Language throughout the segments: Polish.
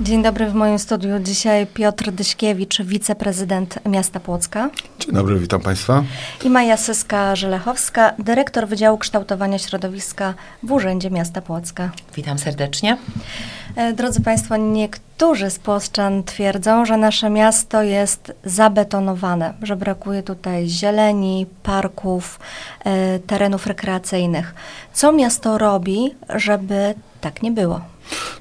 Dzień dobry w moim studiu. Dzisiaj Piotr Dyśkiewicz, wiceprezydent miasta Płocka. Dzień dobry, witam Państwa. I Maja Syska-Żelechowska, dyrektor Wydziału Kształtowania Środowiska w Urzędzie Miasta Płocka. Witam serdecznie. E, drodzy Państwo, niektórzy z Płoszczan twierdzą, że nasze miasto jest zabetonowane, że brakuje tutaj zieleni, parków, e, terenów rekreacyjnych. Co miasto robi, żeby tak nie było?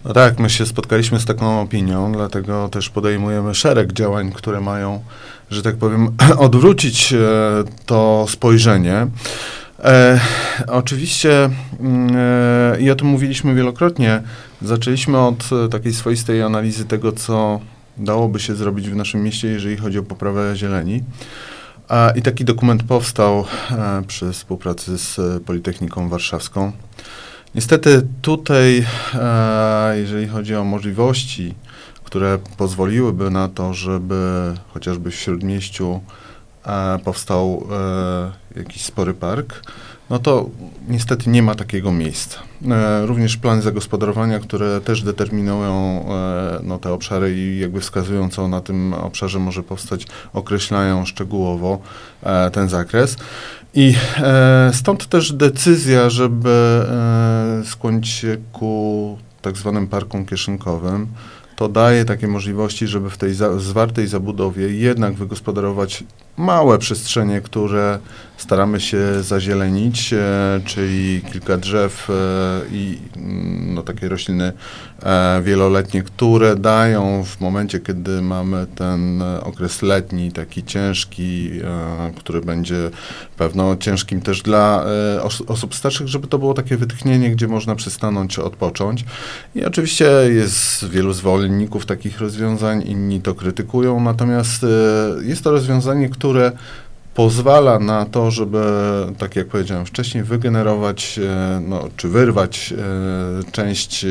No tak, my się spotkaliśmy z taką opinią, dlatego też podejmujemy szereg działań, które mają, że tak powiem, odwrócić e, to spojrzenie. E, oczywiście, mm, e, i o tym mówiliśmy wielokrotnie, zaczęliśmy od e, takiej swoistej analizy tego, co dałoby się zrobić w naszym mieście, jeżeli chodzi o poprawę zieleni. I taki dokument powstał e, przy współpracy z Politechniką Warszawską. Niestety tutaj, e, jeżeli chodzi o możliwości, które pozwoliłyby na to, żeby chociażby w Śródmieściu e, powstał e, jakiś spory park, no to niestety nie ma takiego miejsca. E, również plany zagospodarowania, które też determinują e, no, te obszary i jakby wskazują, co na tym obszarze może powstać, określają szczegółowo e, ten zakres. I stąd też decyzja, żeby skłonić się ku tak zwanym parkom kieszynkowym, to daje takie możliwości, żeby w tej za, zwartej zabudowie jednak wygospodarować małe przestrzenie, które staramy się zazielenić, e, czyli kilka drzew e, i mm, no, takie rośliny e, wieloletnie, które dają w momencie, kiedy mamy ten okres letni, taki ciężki, e, który będzie pewno ciężkim też dla e, os osób starszych, żeby to było takie wytchnienie, gdzie można przystanąć, odpocząć. I oczywiście jest wielu zwolenników takich rozwiązań, inni to krytykują, natomiast e, jest to rozwiązanie, które które pozwala na to, żeby, tak jak powiedziałem wcześniej, wygenerować, e, no, czy wyrwać e, część e,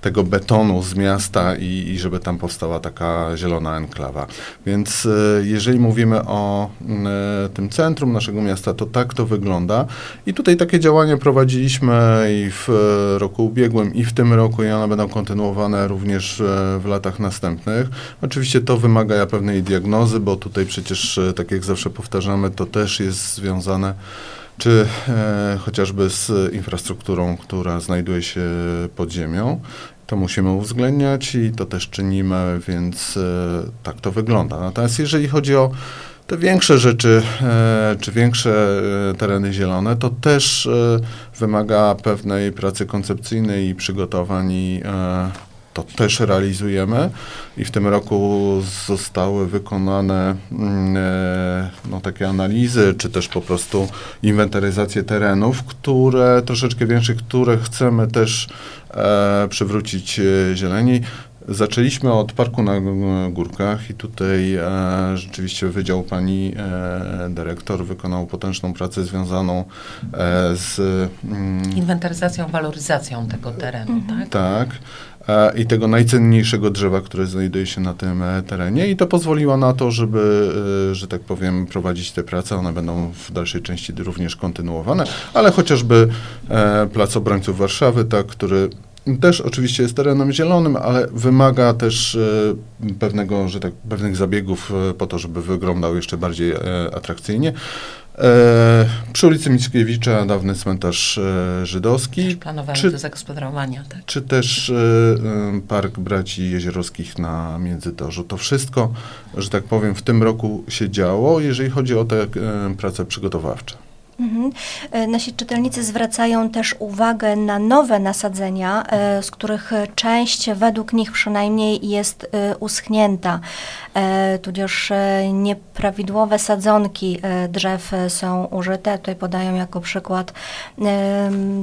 tego betonu z miasta i, i żeby tam powstała taka zielona enklawa. Więc jeżeli mówimy o tym centrum naszego miasta, to tak to wygląda. I tutaj takie działania prowadziliśmy i w roku ubiegłym, i w tym roku, i one będą kontynuowane również w latach następnych. Oczywiście to wymaga pewnej diagnozy, bo tutaj przecież, tak jak zawsze powtarzam, to też jest związane czy e, chociażby z infrastrukturą, która znajduje się pod ziemią. To musimy uwzględniać i to też czynimy, więc e, tak to wygląda. Natomiast jeżeli chodzi o te większe rzeczy, e, czy większe e, tereny zielone, to też e, wymaga pewnej pracy koncepcyjnej i przygotowań i to też realizujemy i w tym roku zostały wykonane mm, e, no, takie analizy, czy też po prostu inwentaryzacje terenów, które troszeczkę większych, które chcemy też e, przywrócić e, zieleni. Zaczęliśmy od parku na górkach i tutaj e, rzeczywiście Wydział Pani e, Dyrektor wykonał potężną pracę związaną e, z... Mm, Inwentaryzacją, waloryzacją tego terenu, mhm. tak? Tak i tego najcenniejszego drzewa, które znajduje się na tym e, terenie i to pozwoliło na to, żeby, e, że tak powiem, prowadzić te prace. One będą w dalszej części również kontynuowane, ale chociażby e, Plac Obrońców Warszawy, tak, który też oczywiście jest terenem zielonym, ale wymaga też pewnego, że tak, pewnych zabiegów po to, żeby wyglądał jeszcze bardziej atrakcyjnie. E, przy ulicy Mickiewicza dawny cmentarz e, żydowski. Planowany czy, do zagospodarowania, tak. Czy też e, e, Park Braci Jeziorowskich na Międzytorzu. To wszystko, że tak powiem, w tym roku się działo, jeżeli chodzi o te e, prace przygotowawcze. Mhm. E, nasi czytelnicy zwracają też uwagę na nowe nasadzenia, e, z których część według nich przynajmniej jest e, uschnięta, tudzież nieprawidłowe sadzonki drzew są użyte. Tutaj podają jako przykład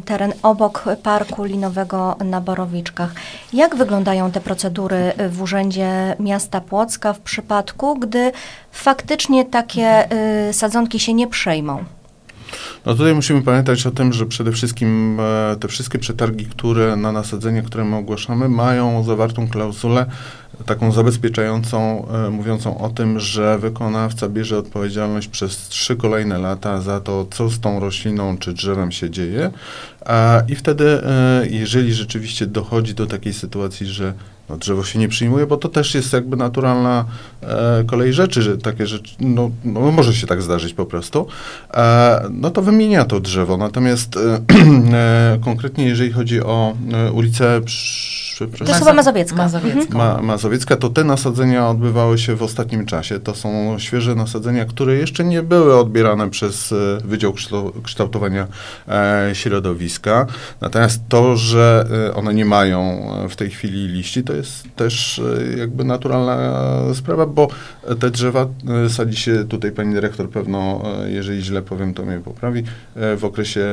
teren obok parku linowego na Borowiczkach. Jak wyglądają te procedury w Urzędzie Miasta Płocka w przypadku, gdy faktycznie takie sadzonki się nie przejmą? No tutaj musimy pamiętać o tym, że przede wszystkim e, te wszystkie przetargi, które na nasadzenie, które my ogłaszamy, mają zawartą klauzulę taką zabezpieczającą, e, mówiącą o tym, że wykonawca bierze odpowiedzialność przez trzy kolejne lata za to, co z tą rośliną czy drzewem się dzieje. A, I wtedy, e, jeżeli rzeczywiście dochodzi do takiej sytuacji, że no, drzewo się nie przyjmuje, bo to też jest jakby naturalna e, kolej rzeczy, że takie rzeczy, no, no może się tak zdarzyć po prostu, e, no to wymienia to drzewo. Natomiast e, e konkretnie jeżeli chodzi o e, ulicę. To jest chyba Mazowiecka. Mazowiecka. Ma, Mazowiecka, to te nasadzenia odbywały się w ostatnim czasie. To są świeże nasadzenia, które jeszcze nie były odbierane przez Wydział Kształtowania e, Środowiska. Natomiast to, że e, one nie mają w tej chwili liści, to jest też jakby naturalna sprawa, bo te drzewa sadzi się tutaj pani dyrektor pewno, jeżeli źle powiem, to mnie poprawi, w okresie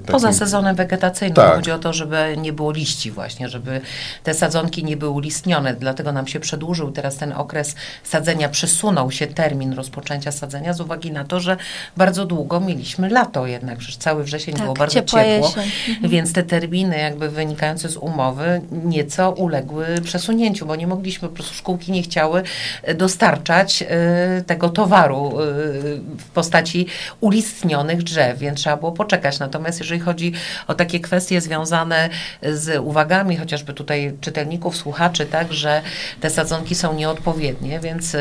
takim... Poza sezonem wegetacyjnym. Tak. Chodzi o to, żeby nie było liści właśnie, żeby te sadzonki nie były ulistnione, dlatego nam się przedłużył teraz ten okres sadzenia, przesunął się termin rozpoczęcia sadzenia z uwagi na to, że bardzo długo mieliśmy lato jednak, przecież cały wrzesień tak, było bardzo mhm. więc te terminy jakby wynikające z umowy nieco uległy przesunięciu, bo nie mogliśmy, po prostu szkółki nie chciały e, dostarczać y, tego towaru y, w postaci ulistnionych drzew, więc trzeba było poczekać. Natomiast jeżeli chodzi o takie kwestie związane z uwagami, chociaż chociażby tutaj czytelników, słuchaczy, tak, że te sadzonki są nieodpowiednie, więc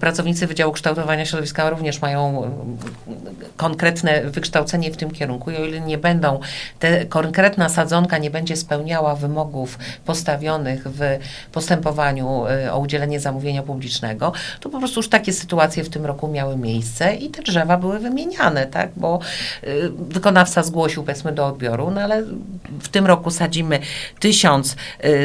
pracownicy Wydziału Kształtowania Środowiska również mają y, konkretne wykształcenie w tym kierunku i o ile nie będą, te konkretna sadzonka nie będzie spełniała wymogów postawionych w postępowaniu y, o udzielenie zamówienia publicznego, to po prostu już takie sytuacje w tym roku miały miejsce i te drzewa były wymieniane, tak, bo wykonawca zgłosił powiedzmy do odbioru, no ale w tym roku sadzimy tysiąc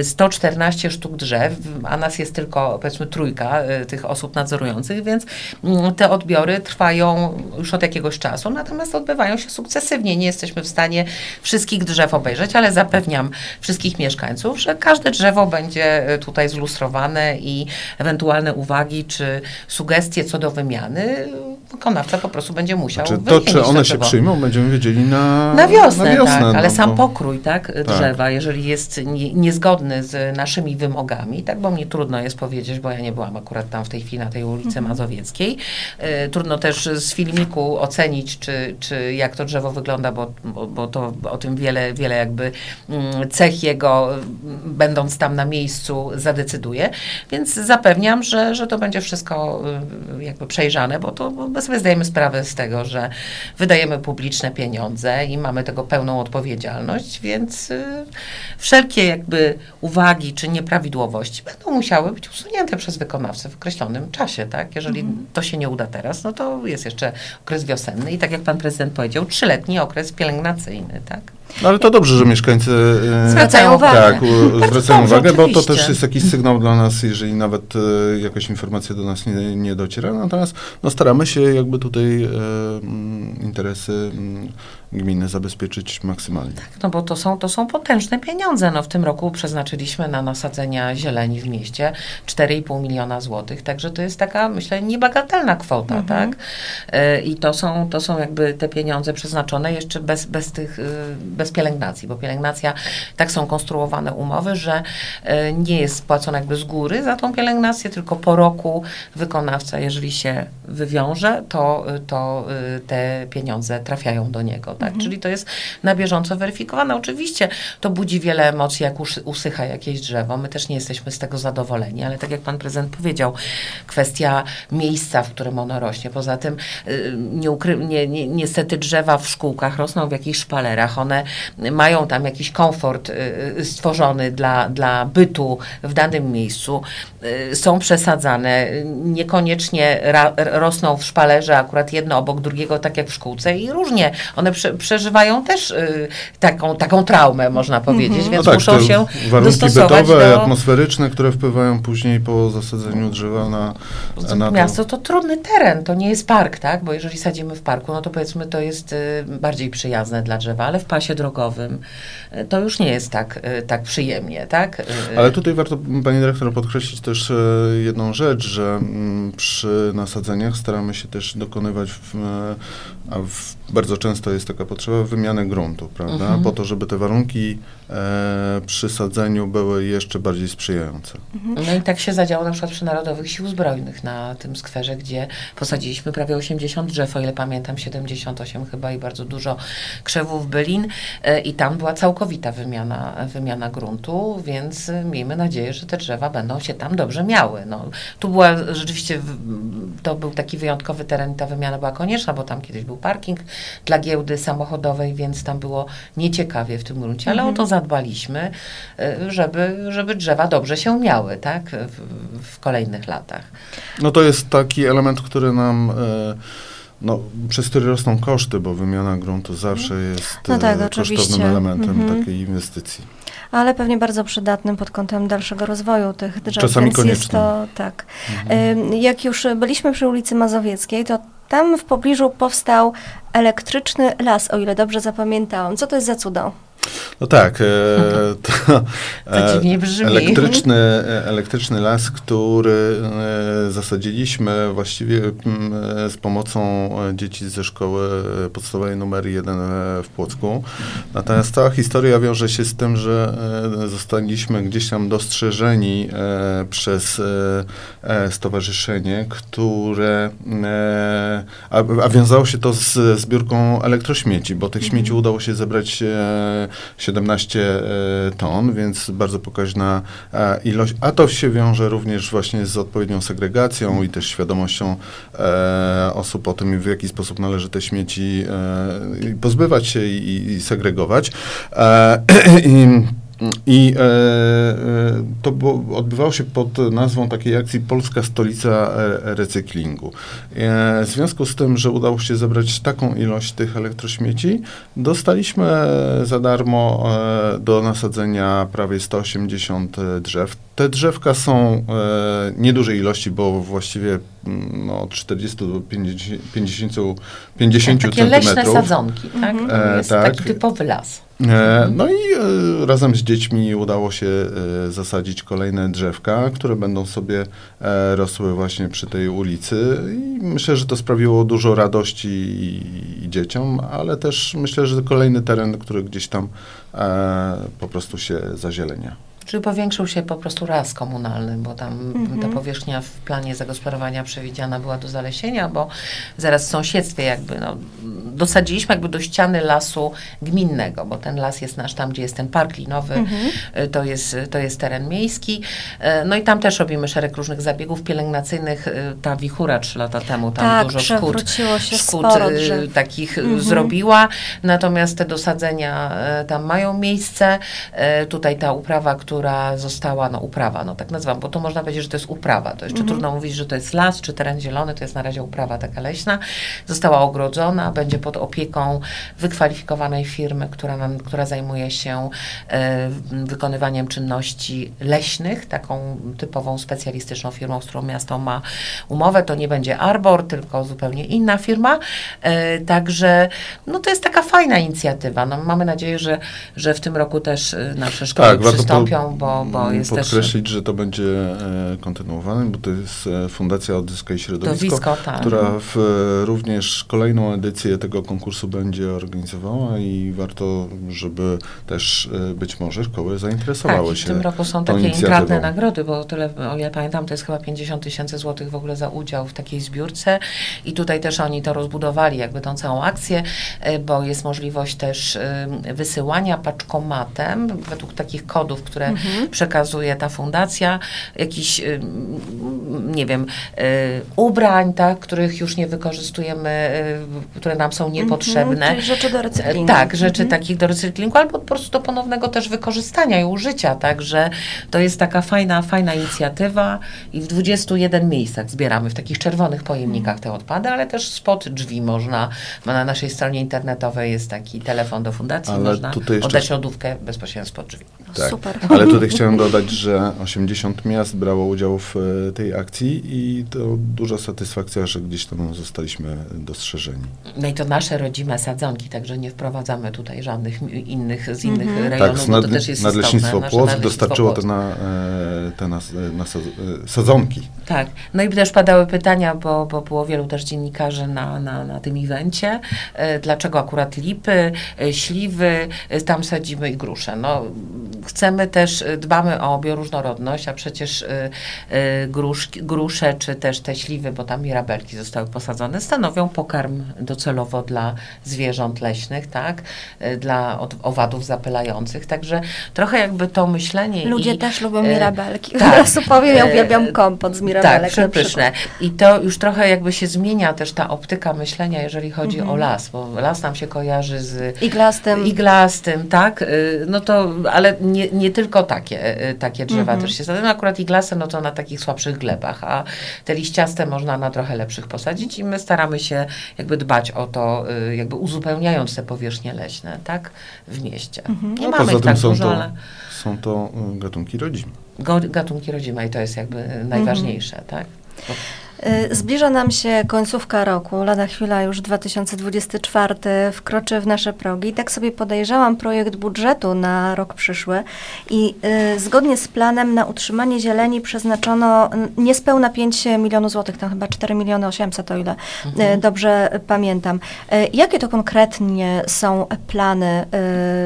114 y, sztuk drzew, a nas jest tylko powiedzmy trójka tych osób nadzorujących, więc mm, te odbiory trwają już od jakiegoś czasu, natomiast odbywają się sukcesywnie. Nie jesteśmy w stanie wszystkich drzew obejrzeć, ale zapewniam wszystkich mieszkańców, że każde drzewo będzie y, tutaj zlustrowane i ewentualne uwagi czy sugestie co do wymiany wykonawca po prostu będzie musiał znaczy, To, czy one się przyjmą, będziemy wiedzieli na, na wiosnę. Na wiosnę tak, ale no, sam bo... pokrój tak, tak, drzewa, jeżeli jest nie, niezgodny z naszymi wymogami, tak, bo mnie trudno jest powiedzieć, bo ja nie byłam akurat tam w tej chwili na tej ulicy mhm. Mazowieckiej. Y, trudno też z filmiku ocenić, czy, czy jak to drzewo wygląda, bo, bo, bo to o tym wiele, wiele jakby mm, cech jego, będąc tam na miejscu, zadecyduje. Więc zapewniam, że, że to będzie wszystko y, jakby przejrzane, bo to bo sobie zdajemy sprawę z tego, że wydajemy publiczne pieniądze i mamy tego pełną odpowiedzialność, więc y, wszelkie jakby uwagi czy nieprawidłowości będą musiały być usunięte przez wykonawcę w określonym czasie, tak? Jeżeli mhm. to się nie uda teraz, no to jest jeszcze okres wiosenny i tak jak pan prezydent powiedział, trzyletni okres pielęgnacyjny, tak? No ale to dobrze, że mieszkańcy e, zwracają uwagę. Tak, zwracają uwagę, bo to też jest jakiś sygnał dla nas, jeżeli nawet e, jakaś informacja do nas nie, nie dociera. Natomiast no, staramy się jakby tutaj e, interesy gminy zabezpieczyć maksymalnie. Tak, no bo to są, to są potężne pieniądze. No w tym roku przeznaczyliśmy na nasadzenia zieleni w mieście 4,5 miliona złotych, także to jest taka, myślę, niebagatelna kwota, mhm. tak? I to są, to są jakby te pieniądze przeznaczone jeszcze bez, bez tych bez pielęgnacji, bo pielęgnacja, tak są konstruowane umowy, że e, nie jest płacona jakby z góry za tą pielęgnację, tylko po roku wykonawca, jeżeli się wywiąże, to, to e, te pieniądze trafiają do niego, tak? Mhm. Czyli to jest na bieżąco weryfikowane. Oczywiście to budzi wiele emocji, jak usycha jakieś drzewo. My też nie jesteśmy z tego zadowoleni, ale tak jak pan prezydent powiedział, kwestia miejsca, w którym ono rośnie. Poza tym e, nie ukry- nie, nie, niestety drzewa w szkółkach rosną w jakichś szpalerach. One mają tam jakiś komfort y, y, stworzony dla, dla bytu w danym miejscu, y, są przesadzane, niekoniecznie ra, rosną w szpalerze akurat jedno obok drugiego, tak jak w szkółce i różnie. One prze, przeżywają też taką, taką traumę, można powiedzieć, mhm. więc no tak, muszą się warunki bytowe, do... atmosferyczne, które wpływają później po zasadzeniu drzewa na, na to. Miasto to trudny teren, to nie jest park, tak? Bo jeżeli sadzimy w parku, no to powiedzmy to jest bardziej przyjazne dla drzewa, ale w pasie drogowym, e, to już nie jest tak, tak przyjemnie, tak? Ale tutaj warto, Pani Dyrektor, podkreślić też jedną rzecz, że mm, przy nasadzeniach staramy się też dokonywać, w, w, bardzo często jest tak taka potrzeba wymiany gruntu, prawda? Mhm. Po to, żeby te warunki e, przy sadzeniu były jeszcze bardziej sprzyjające. Mhm. No i tak się zadziało na przykład przy Narodowych Sił Zbrojnych na tym skwerze, gdzie posadziliśmy prawie 80 drzew, o ile pamiętam, 78 chyba i bardzo dużo krzewów bylin e, i tam była całkowita wymiana, wymiana gruntu, więc miejmy nadzieję, że te drzewa będą się tam dobrze miały. No, tu była rzeczywiście, to był taki wyjątkowy teren i ta wymiana była konieczna, bo tam kiedyś był parking dla giełdy samochodowej, więc tam było nieciekawie w tym gruncie, ale mhm. o to zadbaliśmy, e, żeby, żeby drzewa dobrze się miały, tak, w, w kolejnych latach. No to jest taki element, który nam... E, no, przez który rosną koszty, bo wymiana gruntu zawsze mhm. jest no tak, e, kosztownym elementem mhm. takiej inwestycji. Ale pewnie bardzo przydatnym pod kątem dalszego rozwoju tych drzew. Czasami koniecznym. Jest to, tak. Mhm. Jak już byliśmy przy ulicy Mazowieckiej, to tam w pobliżu powstał elektryczny las, o ile dobrze zapamiętałam. Co to jest za cudo? No tak. E, to, to dziwnie brzmi. Elektryczny, e, elektryczny las, który e, zasadziliśmy właściwie e, z pomocą e, dzieci ze szkoły podstawowej numer 1 w Płocku. Natomiast cała historia wiąże się z tym, że e, zostaliśmy gdzieś tam dostrzeżeni przez stowarzyszenie, które a, a, wiązało się to z zbiórką elektrośmieci, bo tych mhm. śmieci udało się zebrać 17 e, ton, więc bardzo pokaźna e, ilość, a to się wiąże również właśnie z odpowiednią segregacją i też świadomością e, osób o tym, w jaki sposób należy te śmieci pozbywać się i, segregować. i e, e, to odbywało się pod nazwą takiej akcji Polska Stolica Recyklingu. E, w związku z tym, że udało się zebrać taką ilość tych elektrośmieci, dostaliśmy za darmo e, do nasadzenia prawie 180 drzew. Te drzewka są e, niedużej ilości, bo właściwie no, od 40 do 50, 50, 50 Takie centymetrów. leśne sadzonki, tak? Mhm. To jest tak. taki typowy las. E, no i e, razem z dziećmi udało się e, zasadzić kolejne drzewka, które będą sobie rosły właśnie przy tej ulicy i myślę, że to sprawiło dużo radości i, dzieciom, ale też myślę, że kolejny teren, który gdzieś tam po prostu się zazielenia. Czyli powiększył się po prostu raz komunalny, bo tam mhm. ta powierzchnia w planie zagospodarowania przewidziana była do zalesienia, bo zaraz w sąsiedztwie jakby no, dosadziliśmy jakby do ściany lasu gminnego, bo ten las jest nasz tam, gdzie jest ten park linowy, mhm. Y, to, jest, to jest teren miejski. Y, no i tam też robimy szereg różnych zabiegów pielęgnacyjnych. Y, ta wichura trzy lata temu tam tak, dużo szkód, szkód takich mhm. zrobiła. Natomiast te dosadzenia tam mają miejsce. Tutaj ta uprawa, która która została, no uprawa, no tak nazywam, bo to można powiedzieć, że to jest uprawa. To jeszcze mhm. trudno mówić, że to jest las czy teren zielony, to jest na razie uprawa taka leśna. Została ogrodzona, będzie pod opieką wykwalifikowanej firmy, która, nam, która zajmuje się e, wykonywaniem czynności leśnych, taką typową specjalistyczną firmą, z którą miasto ma umowę. To nie będzie Arbor, tylko zupełnie inna firma. E, także no to jest taka fajna inicjatywa. No, mamy nadzieję, że, że w tym roku też e, nasze szkoły tak, przystąpią bo, bo jest podkreślić, też... że to będzie e, kontynuowane, bo to jest e, Fundacja Odzyskaj Środowisko, tak. która w, również kolejną edycję tego konkursu będzie organizowała i warto, żeby też e, być może szkoły zainteresowały tak, się w tym roku są takie intratne nagrody, bo tyle, o ile pamiętam, to jest chyba 50 tysięcy złotych w ogóle za udział w takiej zbiórce i tutaj też oni to rozbudowali, jakby tą całą akcję, bo jest możliwość też wysyłania paczkomatem według takich kodów, które mhm. przekazuje ta fundacja, jakiś, y, nie wiem, y, ubrań, tak, których już nie wykorzystujemy, y, które nam są niepotrzebne. Mhm, rzeczy do recyklingu. Tak, rzeczy mhm. takich do recyklingu, albo po prostu do ponownego też wykorzystania i użycia, także to jest taka fajna, fajna inicjatywa i w 21 miejscach zbieramy w takich czerwonych pojemnikach te odpady, ale też spod drzwi można, na naszej stronie internetowej jest taki telefon do fundacji, ale można oddać lodówkę bezpośrednio spod drzwi. Tak. Super. Ale Ale tutaj chciałem dodać, że 80 miast brało udział w e, tej akcji i to duża satysfakcja, że gdzieś tam zostaliśmy dostrzeżeni. No i to nasze rodzime sadzonki, także nie wprowadzamy tutaj żadnych innych z innych -hmm. rejonów, tak, bo to też jest Nadleśnictwo Płock dostarczyło te, na, e, te nas, na sadzonki. Tak, no i też padały pytania, bo, bo było wielu też dziennikarzy na, na, na tym evencie, dlaczego akurat lipy, śliwy, tam sadzimy i grusze. No, chcemy też, y, dbamy o bioróżnorodność, a przecież y, y, grusz, grusze czy też te śliwy, bo tam mirabelki zostały posadzone, stanowią pokarm docelowo dla zwierząt leśnych, tak? Dla owadów zapylających. Także trochę jakby to myślenie. Ludzie i, też lubią mirabelki. Tak. Teraz powiem, ja uwielbiam kompot z mirabelek. Tak, przepyszne. I to już trochę jakby się zmienia też ta optyka myślenia, jeżeli chodzi mhm. o las, bo las nam się kojarzy z iglastym, iglastym tak? No to, ale nie, nie tylko takie, e, takie drzewa mhm. też się sadzają. Akurat iglasy, no to na takich słabszych glebach, a te liściaste można na trochę lepszych posadzić i my staramy się jakby dbać o to, e, jakby uzupełniając te powierzchnie leśne, tak, w mieście. Mhm. Nie no, mamy ich tak są dużo, to, ale... Są to e, gatunki rodzime. Gatunki rodzime i to jest jakby najważniejsze, mhm. tak? Bo... Y, zbliża nam się końcówka roku, lada chwila już 2024 wkroczy w nasze progi. Tak sobie podejrzałam projekt budżetu na rok przyszły i y, zgodnie z planem na utrzymanie zieleni przeznaczono niespełna 5 milionów złotych, tam chyba 4 miliony 800, o ile y, mhm. dobrze pamiętam. Y, jakie to konkretnie są plany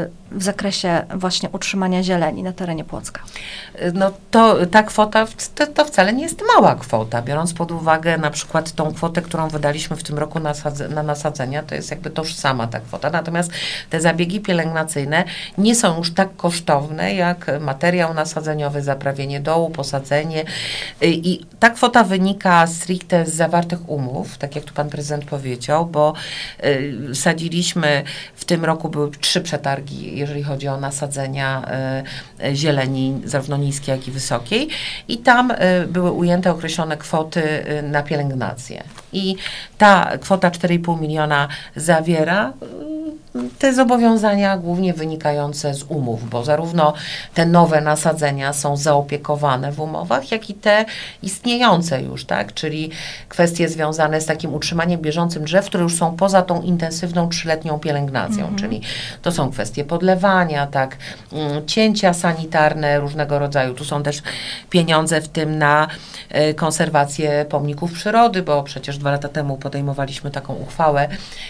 y, w zakresie właśnie utrzymania zieleni na terenie Płocka? No to ta kwota to, to, wcale nie jest mała kwota, biorąc pod uwagę na przykład tą kwotę, którą wydaliśmy w tym roku na, na nasadzenia, to jest jakby tożsama ta kwota. Natomiast te zabiegi pielęgnacyjne nie są już tak kosztowne jak materiał nasadzeniowy, zaprawienie dołu, posadzenie i ta kwota wynika stricte z zawartych umów, tak jak tu pan prezydent powiedział, bo y, sadziliśmy w tym roku były trzy przetargi jeżeli chodzi o nasadzenia e, e, zieleni, zarówno niskiej, jak i wysokiej. I tam e, były ujęte określone kwoty na pielęgnację. I ta kwota 4,5 miliona zawiera te zobowiązania głównie wynikające z umów, bo zarówno te nowe nasadzenia są zaopiekowane w umowach, jak i te istniejące już, tak? Czyli kwestie związane z takim utrzymaniem bieżącym drzew, które już są poza tą intensywną trzyletnią pielęgnacją, mhm. czyli to są kwestie podlewania, tak, mm, cięcia sanitarne różnego rodzaju. Tu są też pieniądze w tym na e, konserwację pomników przyrody, bo przecież dwa lata temu podejmowaliśmy taką uchwałę,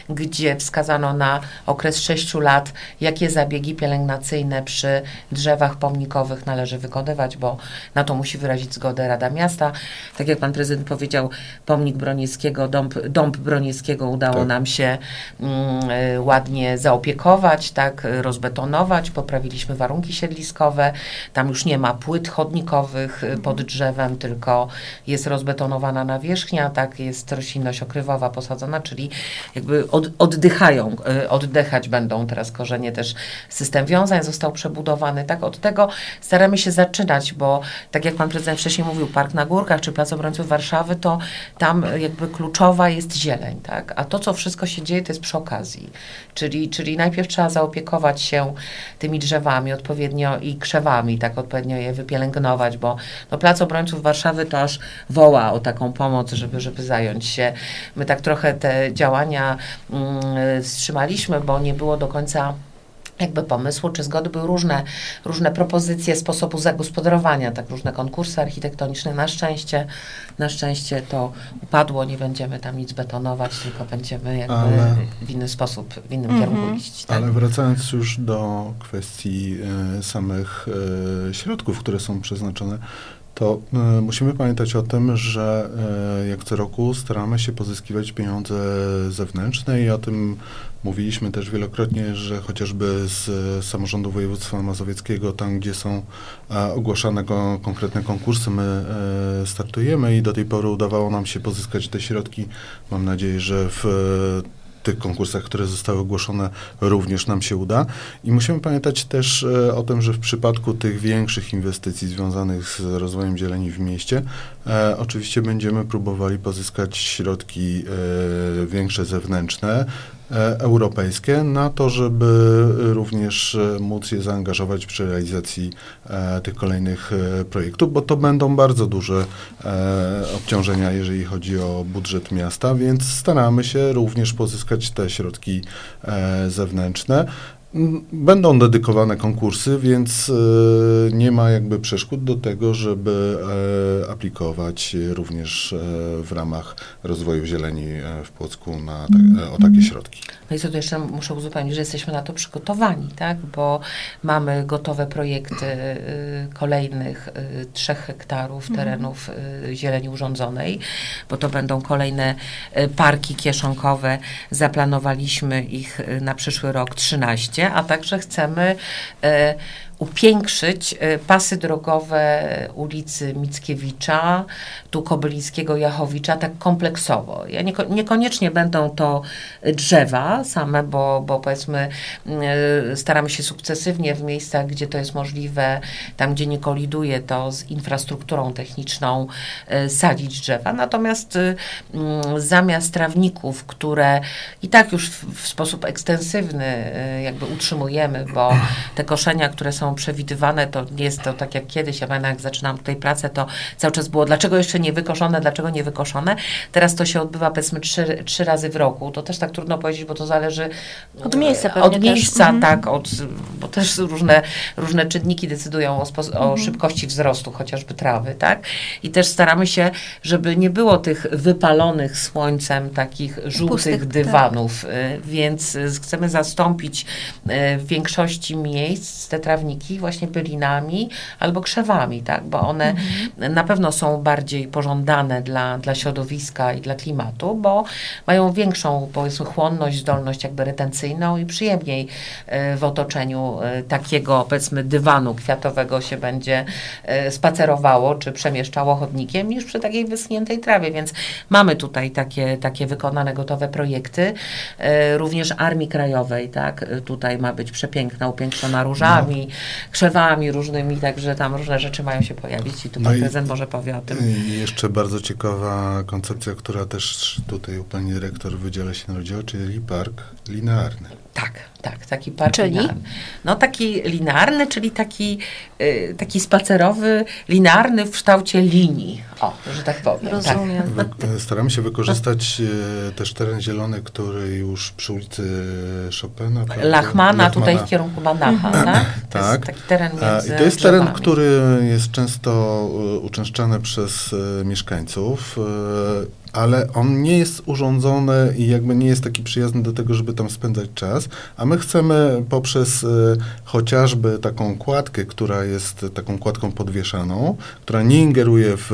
gdzie wskazano na okres 6 lat, jakie zabiegi pielęgnacyjne przy drzewach pomnikowych należy wykonywać, bo na to musi wyrazić zgodę Rada Miasta. Tak jak pan prezydent powiedział, pomnik Bronieckiego, dąb, dąb Bronieckiego udało tak. nam się mm, y, ładnie zaopiekować, tak, rozbetonować, poprawiliśmy warunki siedliskowe, tam już nie ma płyt chodnikowych y, pod drzewem, tylko jest rozbetonowana nawierzchnia, tak, jest roślinność okrywowa posadzona, czyli jakby od, oddychają, y, oddychają oddychać będą teraz korzenie, też system wiązań został przebudowany. Tak, od tego staramy się zaczynać, bo tak jak pan prezydent wcześniej mówił, Park na Górkach czy Plac Obrońców Warszawy, to tam jakby kluczowa jest zieleń, tak, a to, co wszystko się dzieje, to jest przy okazji. Czyli, czyli najpierw trzeba zaopiekować się tymi drzewami odpowiednio i krzewami, tak odpowiednio je wypielęgnować, bo no, Plac Obrońców Warszawy to aż woła o taką pomoc, żeby, żeby zająć się. My tak trochę te działania mm, wstrzymaliśmy, bo nie było do końca jakby pomysłu czy zgody. Były różne, różne propozycje sposobu zagospodarowania, tak różne konkursy architektoniczne. Na szczęście, na szczęście to upadło, nie będziemy tam nic betonować, tylko będziemy jakby ale, w inny sposób, w innym -hmm. kierunku iść. Tak? Ale wracając już do kwestii e, samych e, środków, które są przeznaczone, to y, musimy pamiętać o tym, że y, jak co roku staramy się pozyskiwać pieniądze zewnętrzne i o tym mówiliśmy też wielokrotnie, że chociażby z y, samorządu województwa mazowieckiego, tam gdzie są ogłaszane go, konkretne konkursy, my startujemy i do tej pory udawało nam się pozyskać te środki. Mam nadzieję, że w tych konkursach, które zostały ogłoszone, również nam się uda. I musimy pamiętać też e, o tym, że w przypadku tych większych inwestycji związanych z rozwojem zieleni w mieście, e, oczywiście będziemy próbowali pozyskać środki e, większe zewnętrzne, europejskie na to, żeby również móc je zaangażować przy realizacji tych kolejnych projektów, bo to będą bardzo duże obciążenia, jeżeli chodzi o budżet miasta, więc staramy się również pozyskać te środki zewnętrzne. Będą dedykowane konkursy, więc e, nie ma jakby przeszkód do tego, żeby e, aplikować również e, w ramach rozwoju zieleni w Płocku na te, o takie środki. No i co tu jeszcze muszę uzupełnić, że jesteśmy na to przygotowani, tak? Bo mamy gotowe projekty kolejnych trzech hektarów mhm. terenów zieleni urządzonej, bo to będą kolejne parki kieszonkowe. Zaplanowaliśmy ich na przyszły rok 13 a także chcemy e, upiększyć e, pasy drogowe ulicy Mickiewicza, tu Kobylińskiego, Jachowicza, tak kompleksowo. Ja nieko, niekoniecznie będą to drzewa same, bo, bo powiedzmy e, staramy się sukcesywnie w miejscach, gdzie to jest możliwe, tam gdzie nie koliduje to z infrastrukturą techniczną, e, sadzić drzewa. Natomiast zamiast trawników, które i tak już w, w sposób ekstensywny jakby utrzymujemy, bo te koszenia, które są przewidywane, to nie jest to tak jak kiedyś, ja pamiętam jak zaczynałam tutaj pracę, to cały czas było, dlaczego jeszcze nie wykoszone, dlaczego nie wykoszone. Teraz to się odbywa powiedzmy trzy, trzy razy w roku. To też tak trudno powiedzieć, bo to zależy od miejsca pewnie Od miejsca, też. Mhm. tak, od, bo też różne, różne czynniki decydują o, spo, o mhm. szybkości wzrostu chociażby trawy, tak? I też staramy się, żeby nie było tych wypalonych słońcem takich żółtych Pustych, tak. dywanów, tak. więc chcemy zastąpić y, w większości miejsc te trawniki właśnie bylinami albo krzewami, tak? bo one mhm. na pewno są bardziej pożądane dla, dla środowiska i dla klimatu, bo mają większą powiedzmy chłonność, zdolność jakby retencyjną i przyjemniej e, w otoczeniu e, takiego powiedzmy dywanu kwiatowego się będzie e, spacerowało czy przemieszczało chodnikiem niż przy takiej wyschniętej trawie, więc mamy tutaj takie, takie wykonane gotowe projekty. Również Armii Krajowej, tak? Tutaj ma być przepiękna, upiększona różami, no krzewami różnymi, także tam różne rzeczy mają się pojawić i tu no pan prezydent może powie o tym. I jeszcze bardzo ciekawa koncepcja, która też tutaj u pani dyrektor w Wydziale się narodziła, czyli park linearny. Tak, tak, taki park czyli? linearny. No taki linearny, czyli taki, y, taki spacerowy, linearny w kształcie linii. O, że tak powiem. Rozumiem. Tak. Wy, staramy się wykorzystać y, też teren zielony, który już przy ulicy Chopina. Lachmana, Lachmana, tutaj w kierunku Banacha, mhm. tak? Tak. Taki teren między I to jest drzewami. teren, który jest często y, uczęszczany przez y, mieszkańców. Y, ale on nie jest urządzony i jakby nie jest taki przyjazny do tego, żeby tam spędzać czas, a my chcemy poprzez y, chociażby taką kładkę, która jest taką kładką podwieszaną, która nie ingeruje w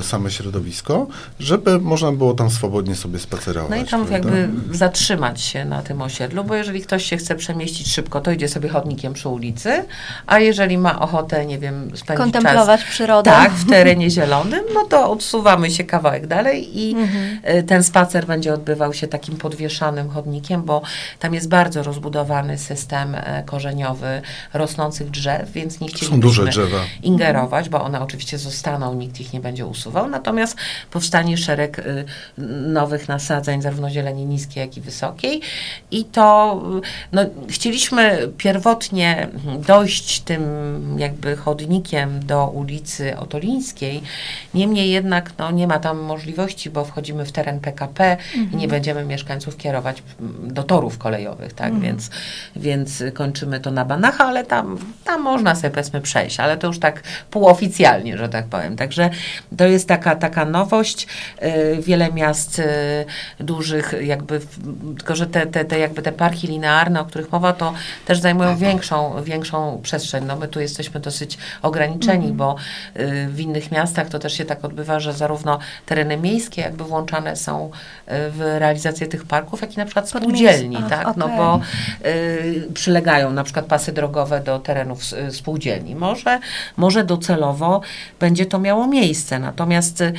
y, same środowisko, żeby można było tam swobodnie sobie spacerować. No i tam prawda? jakby zatrzymać się na tym osiedlu, bo jeżeli ktoś się chce przemieścić szybko, to idzie sobie chodnikiem przy ulicy, a jeżeli ma ochotę, nie wiem, spędzić Kontemplować czas, przyrodę. Tak, w terenie zielonym, no to odsuwamy się kawałek dalej i mhm. E, ten spacer będzie odbywał się takim podwieszanym chodnikiem, bo tam jest bardzo rozbudowany system e, korzeniowy rosnących drzew, więc nie chcielibyśmy Są duże drzewa. ingerować, bo one oczywiście zostaną, nikt ich nie będzie usuwał, natomiast powstanie szereg y, nowych nasadzeń, zarówno zieleni niskiej, jak i wysokiej i to no, chcieliśmy pierwotnie dojść tym jakby chodnikiem do ulicy Otolińskiej, niemniej jednak no, nie ma tam możliwości, bo wchodzimy w teren PKP mhm. i nie będziemy mieszkańców kierować do torów kolejowych, tak, mhm. więc, więc kończymy to na Banacha, ale tam, tam można sobie powiedzmy przejść, ale to już tak półoficjalnie, że tak powiem. Także to jest taka, taka nowość. Y, wiele miast y, dużych jakby, tylko że te, te, te jakby te parki linearne, o których mowa, to też zajmują większą, większą przestrzeń. No my tu jesteśmy dosyć ograniczeni, mhm. bo y, w innych miastach to też się tak odbywa, że zarówno tereny miejskie jakby włączane są w realizację tych parków, jak i na przykład spółdzielni, Ach, tak? Okay. No bo y, przylegają na przykład pasy drogowe do terenów spółdzielni. Może, może docelowo będzie to miało miejsce. Natomiast y,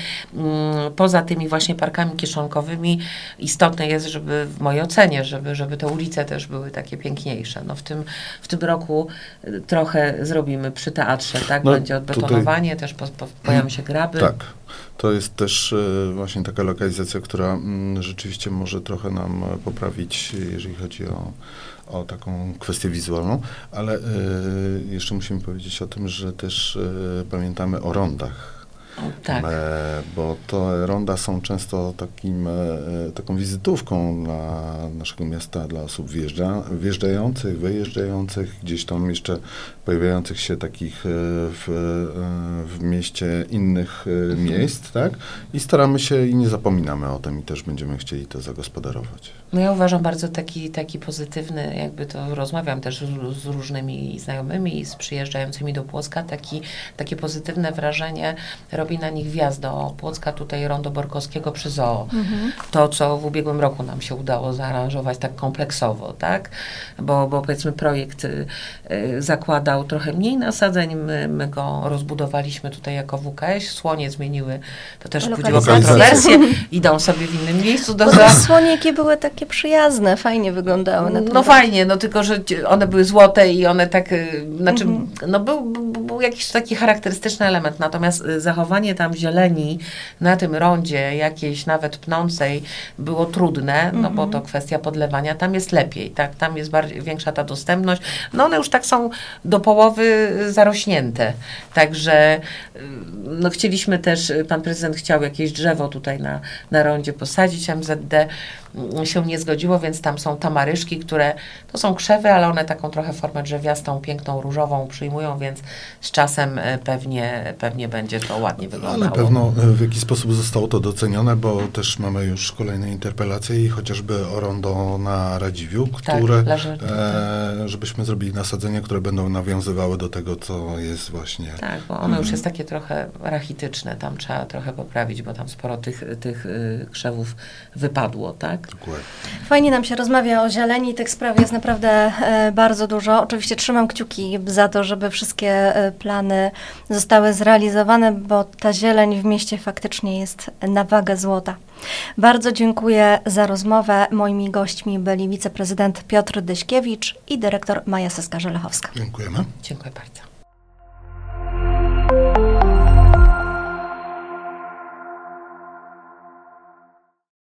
poza tymi właśnie parkami kieszonkowymi istotne jest, żeby w mojej ocenie, żeby, żeby te ulice też były takie piękniejsze. No w tym, w tym roku trochę zrobimy przy teatrze, tak? No, będzie odbetonowanie, tutaj... też po, po, pojawią się graby. Tak To jest też e, właśnie taka lokalizacja, która mm, rzeczywiście może trochę nam poprawić, jeżeli chodzi o, o taką kwestię wizualną, ale y, jeszcze musimy powiedzieć o tym, że też pamiętamy o rondach tak. E, bo to ronda są często takim, e, taką wizytówką dla naszego miasta, dla osób wjeżdża, wjeżdżających, wyjeżdżających, gdzieś tam jeszcze pojawiających się takich e, w, w mieście innych mhm. miejsc, tak? I staramy się i nie zapominamy o tym i też będziemy chcieli to zagospodarować. No ja uważam bardzo taki, taki pozytywny, jakby to rozmawiam też z, z różnymi znajomymi, z przyjeżdżającymi do Płocka, taki, takie pozytywne wrażenie robi na nich wjazd do Płocka, tutaj Rondo Borkowskiego przy zoo. Mhm. To, co w ubiegłym roku nam się udało zaaranżować tak kompleksowo, tak? Bo, bo powiedzmy projekt y, y, zakładał trochę mniej nasadzeń, my, my go rozbudowaliśmy tutaj jako WKS, słonie zmieniły, to też budziło kontrowersje, idą sobie w innym miejscu do zoo. Słonie, jakie były takie przyjazne, fajnie wyglądały na No fajnie, no tylko, że one były złote i one tak, y, znaczy, mhm. no był, był, był jakiś taki charakterystyczny element, natomiast zachowanie tam zieleni na tym rondzie, jakiejś nawet pnącej, było trudne, no bo to kwestia podlewania. Tam jest lepiej, tak? Tam jest bardziej, większa ta dostępność. No one już tak są do połowy zarośnięte. Także no chcieliśmy też, pan prezydent chciał jakieś drzewo tutaj na, na rondzie posadzić, MZD się nie zgodziło, więc tam są tamaryszki, które to są krzewy, ale one taką trochę formę drzewiastą, piękną, różową przyjmują, więc z czasem e, pewnie, pewnie będzie to ładnie wyglądało. Na pewno e, w jakiś sposób zostało to docenione, bo też mamy już kolejne interpelacje i chociażby o rondo na Radziwiu, tak, które, tak, e, żebyśmy zrobili nasadzenia, które będą nawiązywały do tego, co jest właśnie. Tak, bo ono już mhm. jest takie trochę rachityczne, tam trzeba trochę poprawić, bo tam sporo tych, tych y, krzewów wypadło, tak? Dokładnie. Fajnie nam się rozmawia o zieleni, tych spraw jest naprawdę e, bardzo dużo. Oczywiście trzymam kciuki za to, żeby wszystkie e, plany zostały zrealizowane, bo ta zieleń w mieście faktycznie jest na wagę złota. Bardzo dziękuję za rozmowę. Moimi gośćmi byli wiceprezydent Piotr Dyśkiewicz i dyrektor Maja Seska-Żelechowska. Dziękujemy. Dziękuję bardzo.